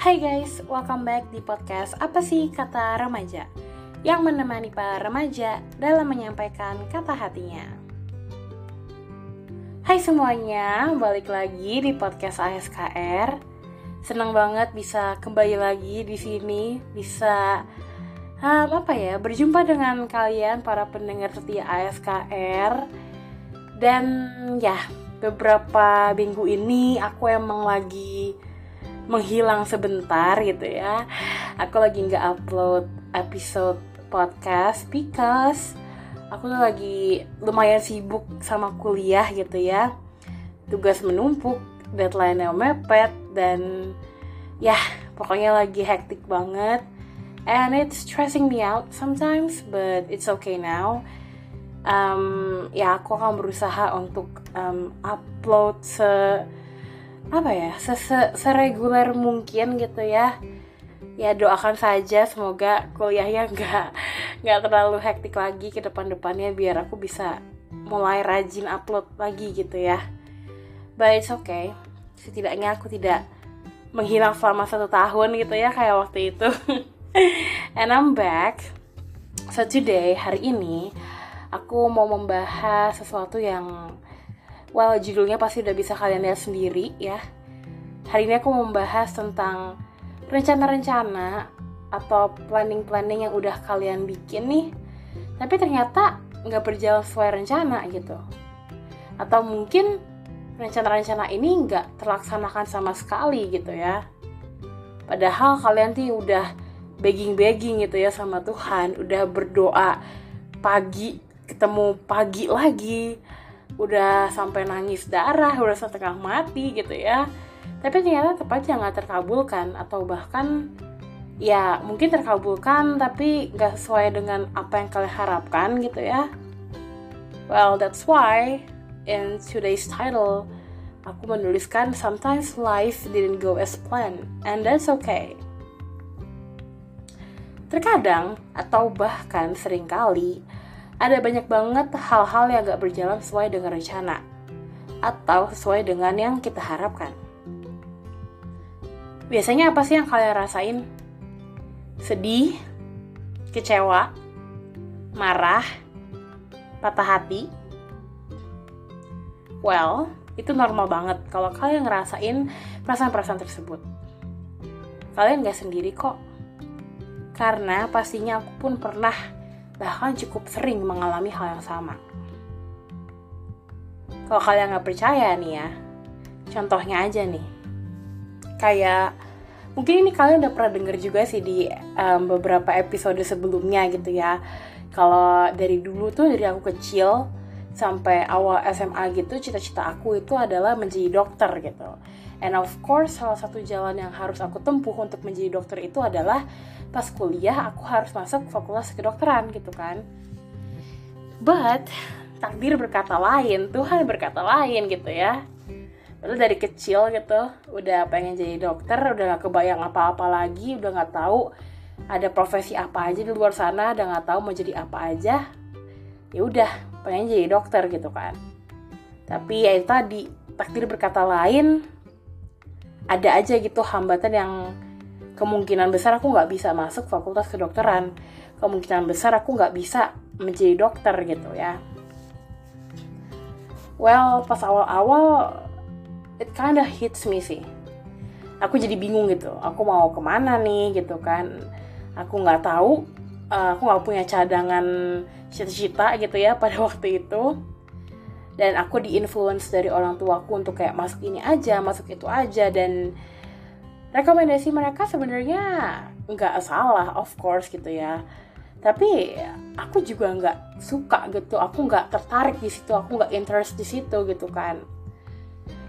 Hai guys, welcome back di podcast Apa sih Kata Remaja? Yang menemani para remaja dalam menyampaikan kata hatinya. Hai semuanya, balik lagi di podcast ASKR Senang banget bisa kembali lagi di sini Bisa um, apa ya berjumpa dengan kalian para pendengar setia ASKR Dan ya beberapa minggu ini aku emang lagi menghilang sebentar gitu ya. Aku lagi nggak upload episode podcast because aku tuh lagi lumayan sibuk sama kuliah gitu ya. Tugas menumpuk deadline yang mepet dan ya pokoknya lagi hektik banget. And it's stressing me out sometimes but it's okay now. Um, ya aku akan berusaha untuk um, upload se apa ya sereguler mungkin gitu ya. Ya doakan saja semoga kuliahnya nggak nggak terlalu hektik lagi ke depan-depannya biar aku bisa mulai rajin upload lagi gitu ya. But it's okay. Setidaknya aku tidak menghilang selama satu tahun gitu ya kayak waktu itu. And I'm back. So today hari ini aku mau membahas sesuatu yang Well, judulnya pasti udah bisa kalian lihat sendiri ya. Hari ini aku membahas tentang rencana-rencana atau planning-planning yang udah kalian bikin nih, tapi ternyata nggak berjalan sesuai rencana gitu. Atau mungkin rencana-rencana ini nggak terlaksanakan sama sekali gitu ya. Padahal kalian tuh udah begging-begging gitu ya sama Tuhan, udah berdoa pagi ketemu pagi lagi, udah sampai nangis darah udah setengah mati gitu ya. Tapi ternyata tepat aja nggak terkabulkan atau bahkan ya mungkin terkabulkan tapi nggak sesuai dengan apa yang kalian harapkan gitu ya. Well that's why in today's title aku menuliskan sometimes life didn't go as planned and that's okay. Terkadang atau bahkan sering kali ada banyak banget hal-hal yang gak berjalan sesuai dengan rencana atau sesuai dengan yang kita harapkan. Biasanya apa sih yang kalian rasain? Sedih, kecewa, marah, patah hati? Well, itu normal banget kalau kalian ngerasain perasaan-perasaan tersebut. Kalian gak sendiri kok. Karena pastinya aku pun pernah bahkan cukup sering mengalami hal yang sama. Kalau kalian nggak percaya nih ya, contohnya aja nih, kayak mungkin ini kalian udah pernah denger juga sih di um, beberapa episode sebelumnya gitu ya. Kalau dari dulu tuh dari aku kecil sampai awal SMA gitu, cita-cita aku itu adalah menjadi dokter gitu. And of course, salah satu jalan yang harus aku tempuh untuk menjadi dokter itu adalah pas kuliah aku harus masuk fakultas kedokteran gitu kan. But takdir berkata lain Tuhan berkata lain gitu ya. Lalu dari kecil gitu udah pengen jadi dokter udah gak kebayang apa-apa lagi udah gak tahu ada profesi apa aja di luar sana udah gak tahu mau jadi apa aja. Ya udah pengen jadi dokter gitu kan. Tapi ya itu tadi takdir berkata lain ada aja gitu hambatan yang kemungkinan besar aku nggak bisa masuk fakultas kedokteran. Kemungkinan besar aku nggak bisa menjadi dokter gitu ya. Well pas awal-awal it kinda hits me sih. Aku jadi bingung gitu aku mau ke mana nih gitu kan. Aku nggak tahu uh, aku nggak punya cadangan cita-cita gitu ya pada waktu itu dan aku diinfluence dari orang tuaku untuk kayak masuk ini aja masuk itu aja. Dan rekomendasi mereka sebenarnya nggak salah of course gitu ya. Tapi aku juga nggak suka gitu. Aku nggak tertarik di situ. Aku nggak interest di situ gitu kan.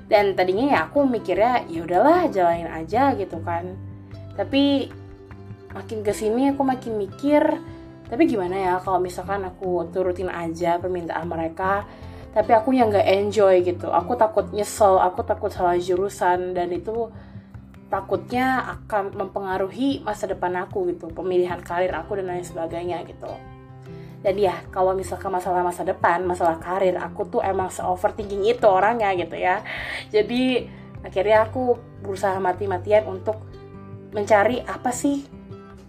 Dan tadinya ya aku mikirnya ya udahlah jalanin aja gitu kan. Tapi makin ke sini aku makin mikir tapi gimana ya kalau misalkan aku turutin aja permintaan mereka tapi aku yang nggak enjoy gitu. Aku takut nyesel aku takut salah jurusan dan itu takutnya akan mempengaruhi masa depan aku gitu pemilihan karir aku dan lain sebagainya gitu. Dan ya kalau misalkan masalah masa depan masalah karir aku tuh emang se overthinking itu orangnya gitu ya. Jadi akhirnya aku berusaha mati-matian untuk mencari apa sih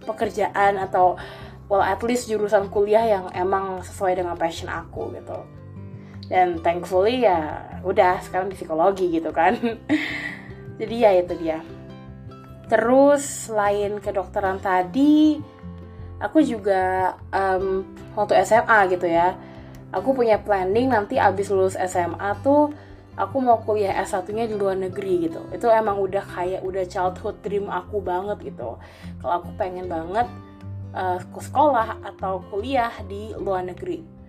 pekerjaan atau well at least jurusan kuliah yang emang sesuai dengan passion aku gitu dan thankfully ya udah sekarang di psikologi gitu kan jadi ya itu dia terus selain kedokteran tadi aku juga um, waktu SMA gitu ya aku punya planning nanti abis lulus SMA tuh aku mau kuliah S1-nya di luar negeri gitu. Itu emang udah kayak udah childhood dream aku banget gitu. Kalau aku pengen banget uh, sekolah atau kuliah di luar negeri.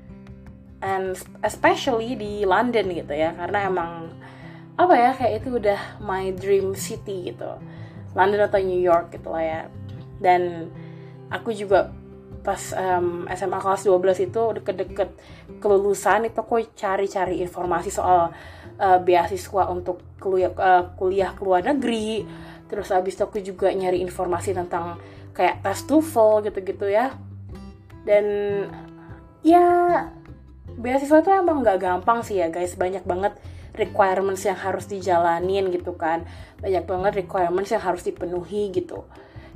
And especially di London gitu ya, karena emang apa ya kayak itu udah my dream city gitu. London atau New York gitu lah ya. Dan aku juga pas um, SMA kelas 12 itu deket-deket kelulusan itu aku cari-cari informasi soal uh, beasiswa untuk kuliah uh, kuliah ke luar negeri terus habis itu aku juga nyari informasi tentang kayak tes TOEFL gitu-gitu ya dan ya beasiswa itu emang nggak gampang sih ya guys. Banyak banget requirements yang harus dijalanin gitu kan. Banyak banget requirements yang harus dipenuhi gitu.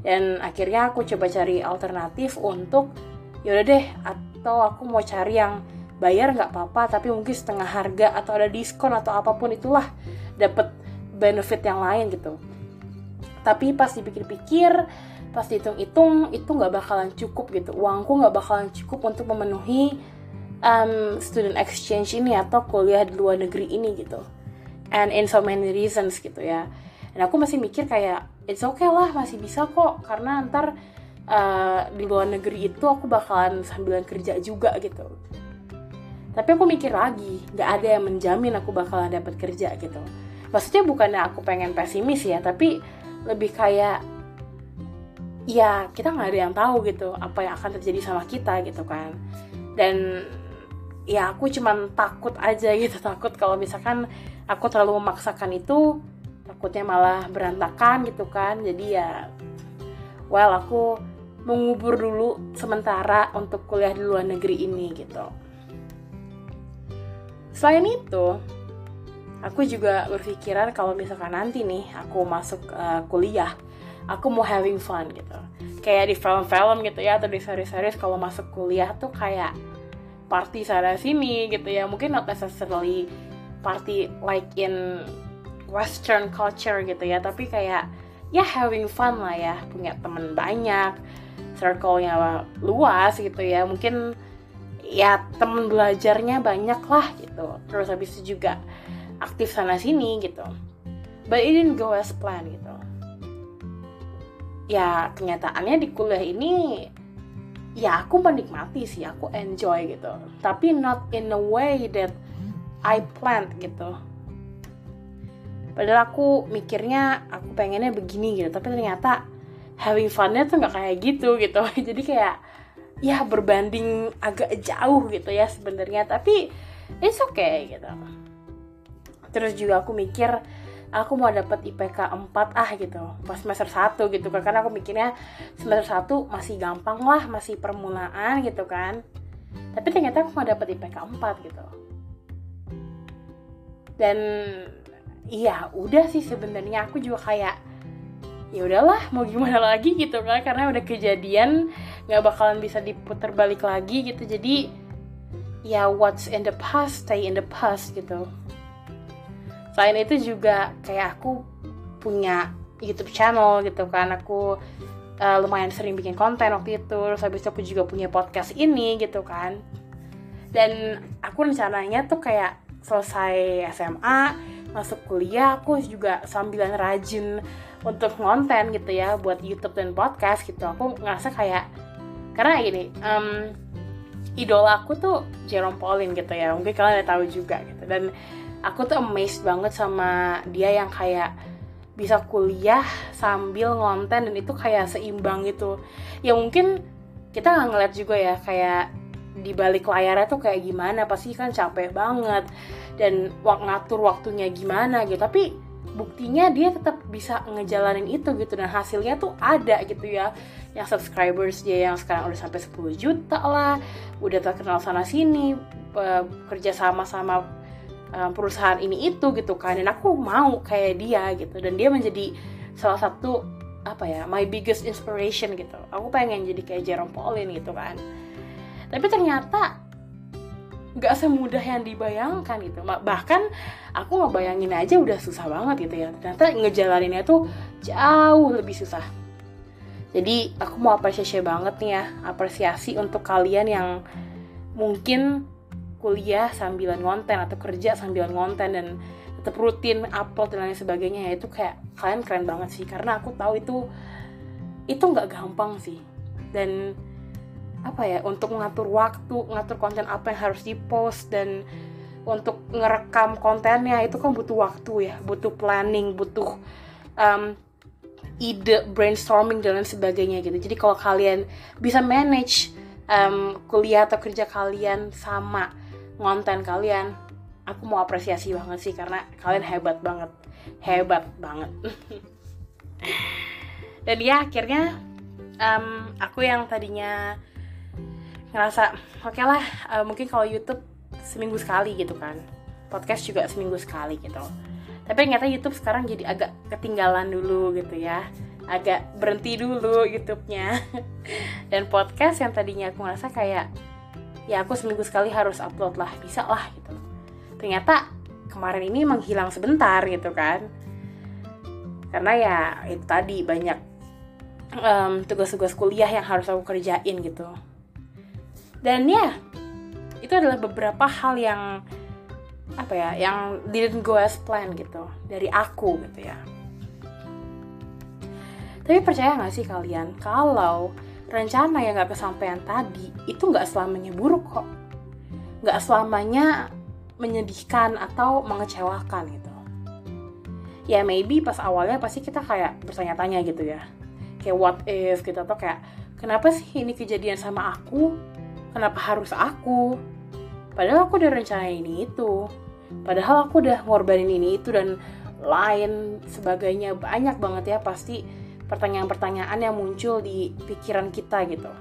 Dan akhirnya aku coba cari alternatif untuk yaudah deh atau aku mau cari yang bayar nggak apa-apa tapi mungkin setengah harga atau ada diskon atau apa pun itulah dapat benefit yang lain gitu. Tapi pas dipikir-pikir pas dihitung-hitung itu nggak bakalan cukup gitu. Uangku nggak bakalan cukup untuk memenuhi um, student exchange ini atau kuliah di luar negeri ini gitu. And in so many reasons gitu ya. Dan aku masih mikir kayak it's okay lah masih bisa kok. Karena ntar uh, di luar negeri itu aku bakalan sambilan kerja juga gitu. Tapi aku mikir lagi nggak ada yang menjamin aku bakalan dapat kerja gitu. Maksudnya bukannya aku pengen pesimis ya tapi lebih kayak ya kita nggak ada yang tahu gitu apa yang akan terjadi sama kita gitu kan. Dan ya aku cuman takut aja gitu takut kalau misalkan aku terlalu memaksakan itu takutnya malah berantakan gitu kan. Jadi ya well aku mengubur dulu sementara untuk kuliah di luar negeri ini gitu. Selain itu aku juga berpikiran kalau misalkan nanti nih aku masuk uh, kuliah aku mau having fun gitu. Kayak di film-film gitu ya atau di series-series kalau masuk kuliah tuh kayak party sana sini gitu ya. Mungkin not necessarily party like in western culture gitu ya. Tapi kayak ya having fun lah ya. Punya temen banyak circle-nya luas gitu ya. Mungkin ya temen belajarnya banyak lah gitu. Terus habis itu juga aktif sana sini gitu. But it didn't go as planned gitu. Ya kenyataannya di kuliah ini ya aku menikmati sih aku enjoy gitu. Tapi not in a way that I planned gitu. Padahal aku mikirnya aku pengennya begini gitu. Tapi ternyata having funnya tuh nggak kayak gitu gitu. Jadi kayak ya berbanding agak jauh gitu ya sebenarnya. Tapi it's okay gitu. Terus juga aku mikir aku mau dapat IPK 4 ah gitu. Pas semester 1 gitu kan karena aku mikirnya semester 1 masih gampang lah masih permulaan gitu kan. Tapi ternyata aku mau dapat IPK 4 gitu. Dan iya udah sih sebenarnya. Aku juga kayak ya udahlah mau gimana lagi gitu kan. Karena udah kejadian nggak bakalan bisa diputar balik lagi gitu. Jadi ya what's in the past stay in the past gitu selain itu juga kayak aku punya YouTube channel gitu kan. Aku uh, lumayan sering bikin konten waktu itu. Terus habis itu aku juga punya podcast ini gitu kan. Dan aku rencananya tuh kayak selesai SMA masuk kuliah aku juga sambilan rajin untuk konten gitu ya buat YouTube dan podcast gitu. Aku ngerasa kayak karena gini um, idola aku tuh Jerome Pauline gitu ya. Mungkin kalian udah tahu juga gitu. Dan aku tuh amazed banget sama dia yang kayak bisa kuliah sambil ngonten dan itu kayak seimbang gitu. Ya mungkin kita nggak ngeliat juga ya kayak di balik layarnya tuh kayak gimana pasti kan capek banget dan ngatur waktunya gimana gitu. Tapi buktinya dia tetap bisa ngejalanin itu gitu dan hasilnya tuh ada gitu ya. Yang subscribers dia yang sekarang udah sampai 10 juta lah udah terkenal sana sini kerja sama sama perusahaan ini itu gitu kan dan aku mau kayak dia gitu dan dia menjadi salah satu apa ya my biggest inspiration gitu. Aku pengen jadi kayak Jerome Pauline gitu kan. Tapi ternyata nggak semudah yang dibayangkan gitu. Bahkan aku ngebayangin aja udah susah banget gitu ya. Ternyata ngejalaninnya tuh jauh lebih susah. Jadi aku mau apresiasi banget nih ya apresiasi untuk kalian yang mungkin kuliah sambilan ngonten atau kerja sambilan ngonten dan tetap rutin upload dan lain sebagainya ya itu kayak kalian keren banget sih. Karena aku tahu itu itu nggak gampang sih. Dan apa ya untuk mengatur waktu ngatur konten apa yang harus dipost dan untuk ngerekam kontennya itu kan butuh waktu ya. Butuh planning butuh um, ide brainstorming dan lain sebagainya gitu. Jadi kalau kalian bisa manage um, kuliah atau kerja kalian sama konten kalian. Aku mau apresiasi banget sih karena kalian hebat banget. Hebat banget. Dan ya akhirnya um, aku yang tadinya ngerasa oke okay lah uh, mungkin kalau YouTube seminggu sekali gitu kan. Podcast juga seminggu sekali gitu. Tapi ternyata YouTube sekarang jadi agak ketinggalan dulu gitu ya. Agak berhenti dulu YouTube-nya. Dan podcast yang tadinya aku ngerasa kayak ya aku seminggu sekali harus upload lah bisa lah gitu. Ternyata kemarin ini menghilang sebentar gitu kan. Karena ya itu tadi banyak tugas-tugas um, kuliah yang harus aku kerjain gitu. Dan ya itu adalah beberapa hal yang apa ya yang didn't go as plan gitu. Dari aku gitu ya. Tapi percaya nggak sih kalian kalau rencana yang nggak kesampaian tadi itu nggak selamanya buruk kok. Nggak selamanya menyedihkan atau mengecewakan gitu. Ya maybe pas awalnya pasti kita kayak bertanya-tanya gitu ya. Kayak what if? gitu atau kayak kenapa sih ini kejadian sama aku? Kenapa harus aku? Padahal aku udah rencana ini itu. Padahal aku udah ngorbanin ini itu dan lain sebagainya. Banyak banget ya pasti pertanyaan-pertanyaan yang muncul di pikiran kita gitu.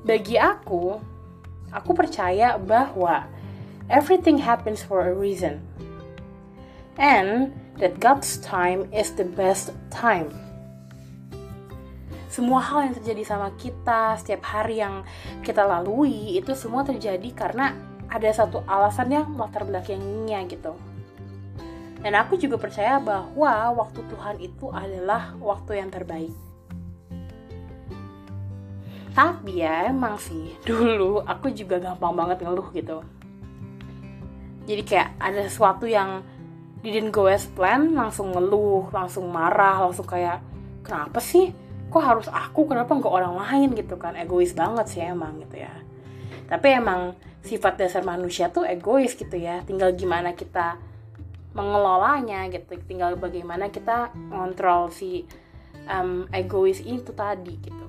Bagi aku aku percaya bahwa everything happens for a reason. And that God's time is the best time. Semua hal yang terjadi sama kita setiap hari yang kita lalui itu semua terjadi karena ada satu alasan yang latar belakangnya gitu. Dan aku juga percaya bahwa waktu Tuhan itu adalah waktu yang terbaik. Tapi ya emang sih dulu aku juga gampang banget ngeluh gitu. Jadi kayak ada sesuatu yang didn't go as plan langsung ngeluh, langsung marah, langsung kayak kenapa sih? Kok harus aku? Kenapa nggak orang lain? gitu kan. Egois banget sih emang gitu ya. Tapi emang sifat dasar manusia tuh egois gitu ya. Tinggal gimana kita mengelolanya gitu. Tinggal bagaimana kita ngontrol si um, egois itu tadi gitu.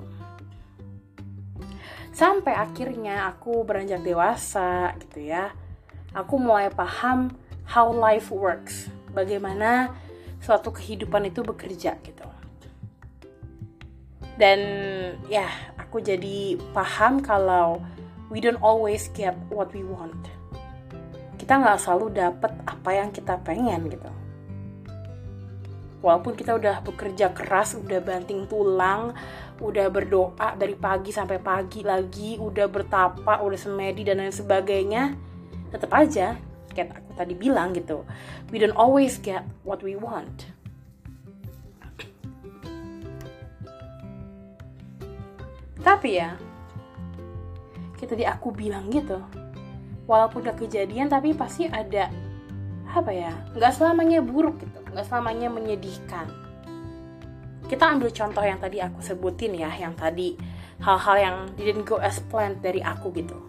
Sampai akhirnya aku beranjak dewasa gitu ya. Aku mulai paham how life works. Bagaimana suatu kehidupan itu bekerja gitu. Dan ya aku jadi paham kalau we don't always get what we want kita nggak selalu dapet apa yang kita pengen gitu. Walaupun kita udah bekerja keras udah banting tulang udah berdoa dari pagi sampai pagi lagi udah bertapa udah semedi dan lain sebagainya tetap aja kayak aku tadi bilang gitu. We don't always get what we want. Tapi ya kita tadi aku bilang gitu walaupun udah kejadian tapi pasti ada apa ya nggak selamanya buruk gitu nggak selamanya menyedihkan. Kita ambil contoh yang tadi aku sebutin ya yang tadi hal-hal yang didn't go as planned dari aku gitu.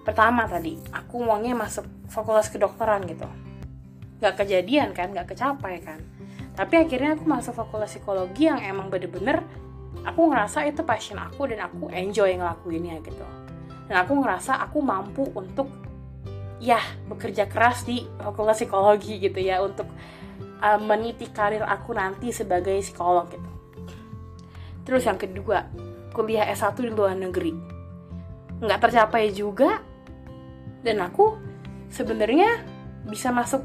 Pertama tadi aku maunya masuk fakultas kedokteran gitu. Nggak kejadian kan nggak kecapai kan. Tapi akhirnya aku masuk fakultas psikologi yang emang bener-bener aku ngerasa itu passion aku dan aku enjoy ngelakuinnya gitu dan aku ngerasa aku mampu untuk ya bekerja keras di fakultas psikologi gitu ya untuk uh, meniti karir aku nanti sebagai psikolog gitu. Terus yang kedua kuliah S1 di luar negeri. Nggak tercapai juga dan aku sebenarnya bisa masuk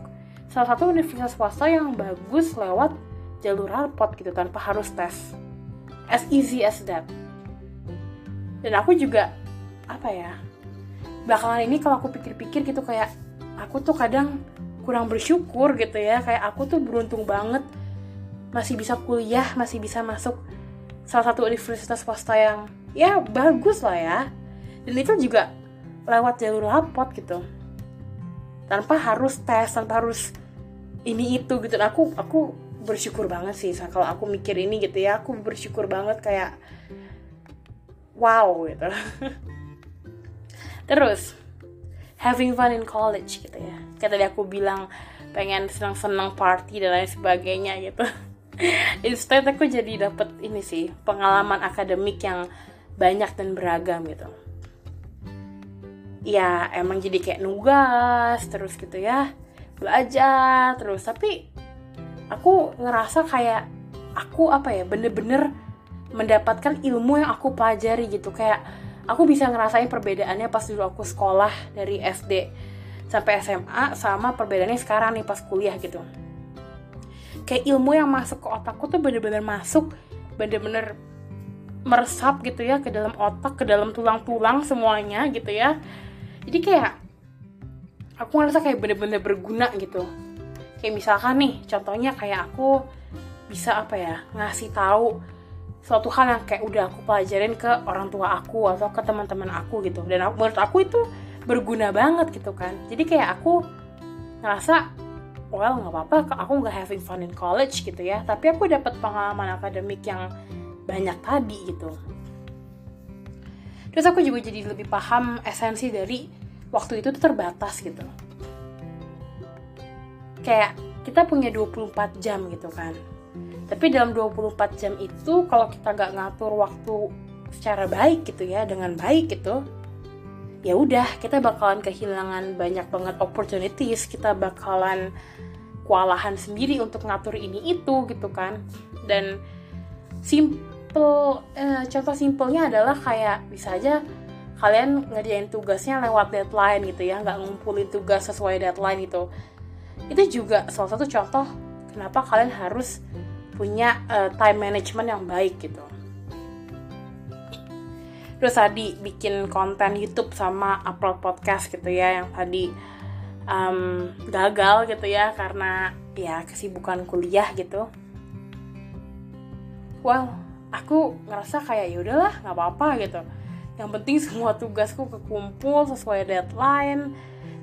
salah satu universitas swasta yang bagus lewat jalur rapot gitu tanpa harus tes. As easy as that dan aku juga apa ya belakangan ini kalau aku pikir-pikir gitu kayak aku tuh kadang kurang bersyukur gitu ya kayak aku tuh beruntung banget masih bisa kuliah masih bisa masuk salah satu universitas swasta yang ya bagus lah ya. Dan itu juga lewat jalur rapot gitu. Tanpa harus tes tanpa harus ini itu gitu. Dan aku aku bersyukur banget sih kalau aku mikir ini gitu ya. Aku bersyukur banget kayak wow gitu terus having fun in college gitu ya. Kayak tadi aku bilang pengen senang-senang party dan lain sebagainya gitu. Instead aku jadi dapet ini sih pengalaman akademik yang banyak dan beragam gitu. Ya emang jadi kayak nugas terus gitu ya. Belajar terus tapi aku ngerasa kayak aku apa ya bener-bener mendapatkan ilmu yang aku pelajari gitu. Kayak aku bisa ngerasain perbedaannya pas dulu aku sekolah dari SD sampai SMA sama perbedaannya sekarang nih pas kuliah gitu. Kayak ilmu yang masuk ke otakku tuh bener-bener masuk bener-bener meresap gitu ya ke dalam otak ke dalam tulang-tulang semuanya gitu ya. Jadi kayak aku ngerasa kayak bener-bener berguna gitu. Kayak misalkan nih contohnya kayak aku bisa apa ya ngasih tahu suatu hal yang kayak udah aku pelajarin ke orang tua aku atau ke teman-teman aku gitu. Dan aku, menurut aku itu berguna banget gitu kan. Jadi kayak aku ngerasa well nggak apa-apa aku nggak having fun in college gitu ya. Tapi aku dapat pengalaman akademik yang banyak tadi gitu. Terus aku juga jadi lebih paham esensi dari waktu itu tuh terbatas gitu. Kayak kita punya 24 jam gitu kan tapi dalam 24 jam itu kalau kita nggak ngatur waktu secara baik gitu ya dengan baik gitu ya udah kita bakalan kehilangan banyak banget opportunities. Kita bakalan kewalahan sendiri untuk ngatur ini itu gitu kan. Dan sim simple eh, contoh simpelnya adalah kayak bisa aja kalian ngerjain tugasnya lewat deadline gitu ya nggak ngumpulin tugas sesuai deadline itu itu juga salah satu contoh kenapa kalian harus punya uh, time management yang baik gitu. Terus tadi bikin konten YouTube sama upload podcast gitu ya yang tadi um, gagal gitu ya karena ya kesibukan kuliah gitu. Well aku ngerasa kayak ya udahlah nggak apa-apa gitu. Yang penting semua tugasku kekumpul sesuai deadline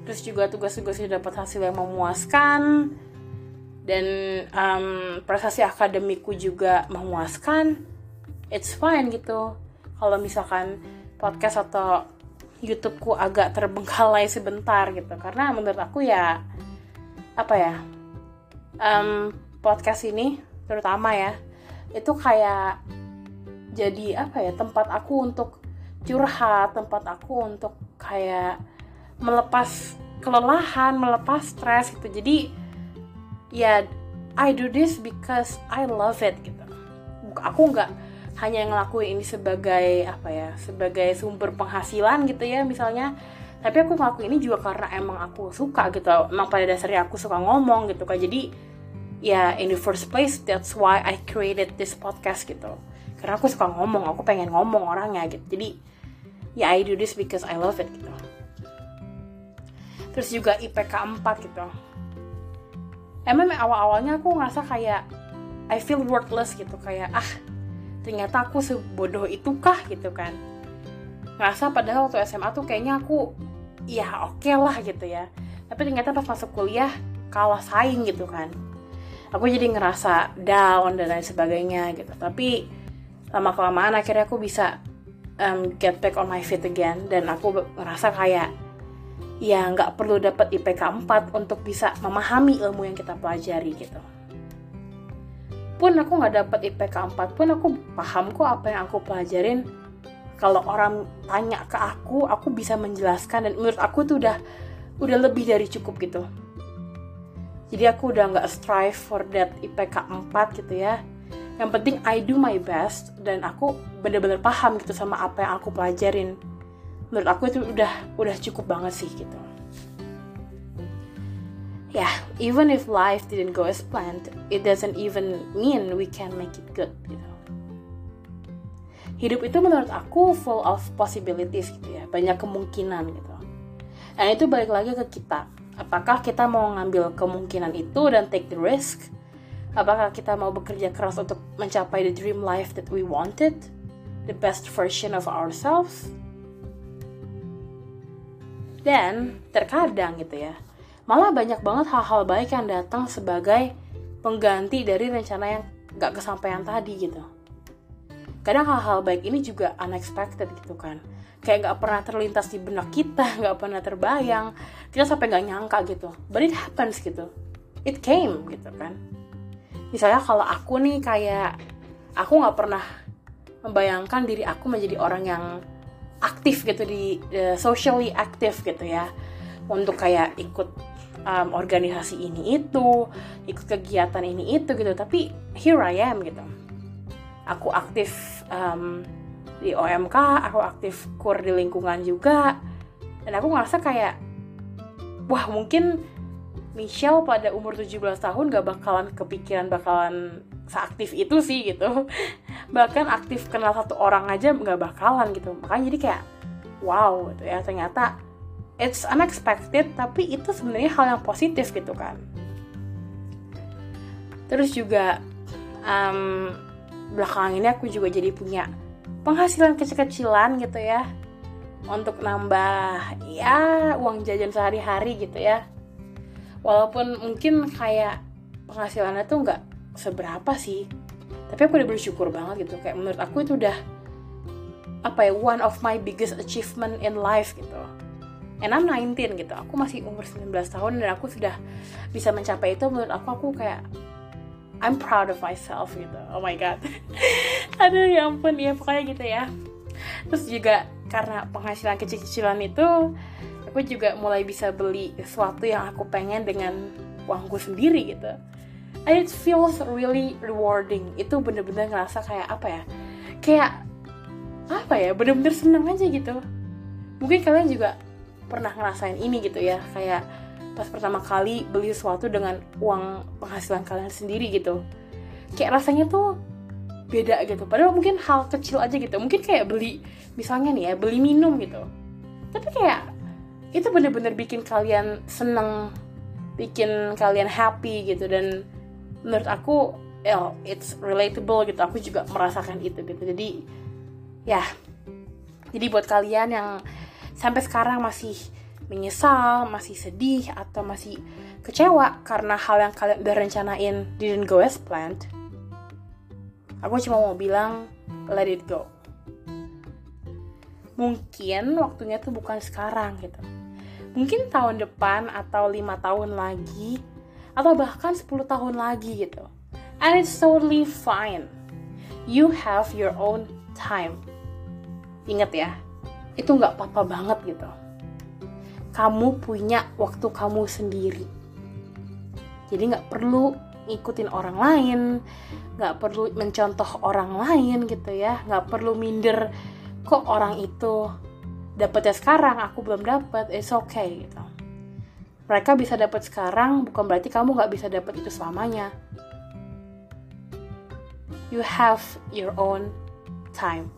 terus juga tugas-tugasnya dapat hasil yang memuaskan dan um, prestasi akademiku juga memuaskan. It's fine gitu. Kalau misalkan podcast atau YouTubeku agak terbengkalai sebentar gitu. Karena menurut aku ya apa ya um, podcast ini terutama ya itu kayak jadi apa ya tempat aku untuk curhat tempat aku untuk kayak melepas kelelahan melepas stres gitu. Jadi ya I do this because I love it gitu. Aku nggak hanya ngelakuin ini sebagai apa ya sebagai sumber penghasilan gitu ya misalnya. Tapi aku ngelakuin ini juga karena emang aku suka gitu. Emang pada dasarnya aku suka ngomong gitu kan jadi ya in the first place that's why I created this podcast gitu. Karena aku suka ngomong aku pengen ngomong orangnya gitu. Jadi ya I do this because I love it gitu. Terus juga IPK 4 gitu emang awal-awalnya aku ngerasa kayak I feel worthless gitu kayak ah ternyata aku sebodoh itu kah gitu kan. Ngerasa padahal waktu SMA tuh kayaknya aku ya oke okay lah gitu ya. Tapi ternyata pas masuk kuliah kalah saing gitu kan. Aku jadi ngerasa down dan lain sebagainya gitu. Tapi lama kelamaan akhirnya aku bisa um, get back on my feet again. Dan aku ngerasa kayak ya nggak perlu dapat IPK 4 untuk bisa memahami ilmu yang kita pelajari gitu. Pun aku nggak dapat IPK 4 pun aku paham kok apa yang aku pelajarin. Kalau orang tanya ke aku aku bisa menjelaskan dan menurut aku tuh udah udah lebih dari cukup gitu. Jadi aku udah nggak strive for that IPK 4 gitu ya. Yang penting I do my best dan aku bener-bener paham gitu sama apa yang aku pelajarin menurut aku itu udah udah cukup banget sih gitu yeah, even if life didn't go as planned, it doesn't even mean we can make it good, gitu. Hidup itu menurut aku full of possibilities gitu ya, banyak kemungkinan gitu. Dan itu balik lagi ke kita. Apakah kita mau ngambil kemungkinan itu dan take the risk? Apakah kita mau bekerja keras untuk mencapai the dream life that we wanted? The best version of ourselves? Dan terkadang gitu ya, malah banyak banget hal-hal baik yang datang sebagai pengganti dari rencana yang gak kesampaian tadi gitu. Kadang hal-hal baik ini juga unexpected gitu kan. Kayak gak pernah terlintas di benak kita gak pernah terbayang. Kita sampai gak nyangka gitu. But it happens gitu. It came gitu kan. Misalnya kalau aku nih kayak aku gak pernah membayangkan diri aku menjadi orang yang aktif gitu di uh, socially aktif gitu ya. Untuk kayak ikut um, organisasi ini itu ikut kegiatan ini itu gitu. Tapi here I am gitu. Aku aktif um, di OMK aku aktif kur di lingkungan juga. Dan aku ngerasa kayak wah mungkin Michelle pada umur 17 tahun gak bakalan kepikiran bakalan seaktif itu sih gitu bahkan aktif kenal satu orang aja gak bakalan gitu. Makanya jadi kayak wow gitu ya. Ternyata it's unexpected tapi itu sebenarnya hal yang positif gitu kan. Terus juga um, belakangan ini aku juga jadi punya penghasilan kecil-kecilan gitu ya. Untuk nambah ya uang jajan sehari-hari gitu ya. Walaupun mungkin kayak penghasilannya tuh nggak seberapa sih tapi aku udah bersyukur banget gitu kayak menurut aku itu udah apa ya one of my biggest achievement in life gitu. And I'm 19 gitu aku masih umur 19 tahun dan aku sudah bisa mencapai itu menurut aku aku kayak I'm proud of myself gitu. Oh my god. Aduh ya ampun ya pokoknya gitu ya. Terus juga karena penghasilan kecil-kecilan itu aku juga mulai bisa beli sesuatu yang aku pengen dengan uangku sendiri gitu and it feels really rewarding. Itu bener-bener ngerasa kayak apa ya? Kayak apa ya? Bener-bener seneng aja gitu. Mungkin kalian juga pernah ngerasain ini gitu ya. Kayak pas pertama kali beli sesuatu dengan uang penghasilan kalian sendiri gitu. Kayak rasanya tuh beda gitu. Padahal mungkin hal kecil aja gitu. Mungkin kayak beli misalnya nih ya beli minum gitu. Tapi kayak itu bener-bener bikin kalian seneng bikin kalian happy gitu. Dan menurut aku yeah, it's relatable gitu aku juga merasakan itu gitu jadi ya jadi buat kalian yang sampai sekarang masih menyesal, masih sedih, atau masih kecewa karena hal yang kalian udah rencanain didn't go as planned, aku cuma mau bilang let it go. Mungkin waktunya tuh bukan sekarang gitu. Mungkin tahun depan atau lima tahun lagi atau bahkan 10 tahun lagi gitu. And it's totally fine. You have your own time. Ingat ya, itu nggak apa-apa banget gitu kamu punya waktu kamu sendiri jadi nggak perlu ngikutin orang lain nggak perlu mencontoh orang lain gitu ya nggak perlu minder kok orang itu dapetnya sekarang aku belum dapat it's okay gitu mereka bisa dapat sekarang bukan berarti kamu nggak bisa dapat itu selamanya. You have your own time.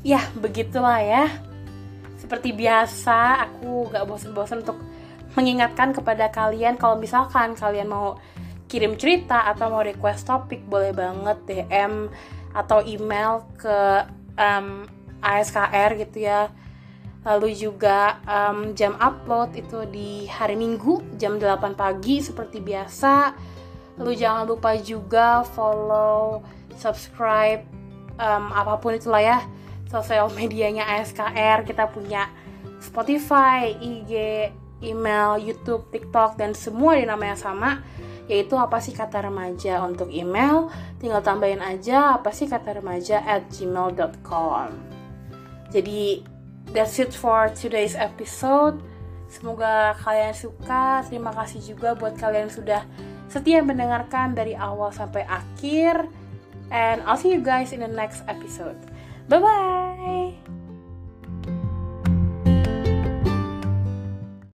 Ya begitulah ya. Seperti biasa aku gak bosan-bosan untuk mengingatkan kepada kalian kalau misalkan kalian mau kirim cerita atau mau request topik boleh banget DM atau email ke um, ASKR gitu ya lalu juga um, jam upload itu di hari Minggu jam 8 pagi seperti biasa. Lalu jangan lupa juga follow subscribe um, apa pun itulah ya sosial medianya ASKR kita punya Spotify, IG, email, YouTube, TikTok dan semua di namanya sama yaitu apa sih kata remaja untuk email. Tinggal tambahin aja apa sih kata remaja at gmail.com jadi that's it for today's episode. Semoga kalian suka. Terima kasih juga buat kalian sudah setia mendengarkan dari awal sampai akhir. And I'll see you guys in the next episode. Bye bye.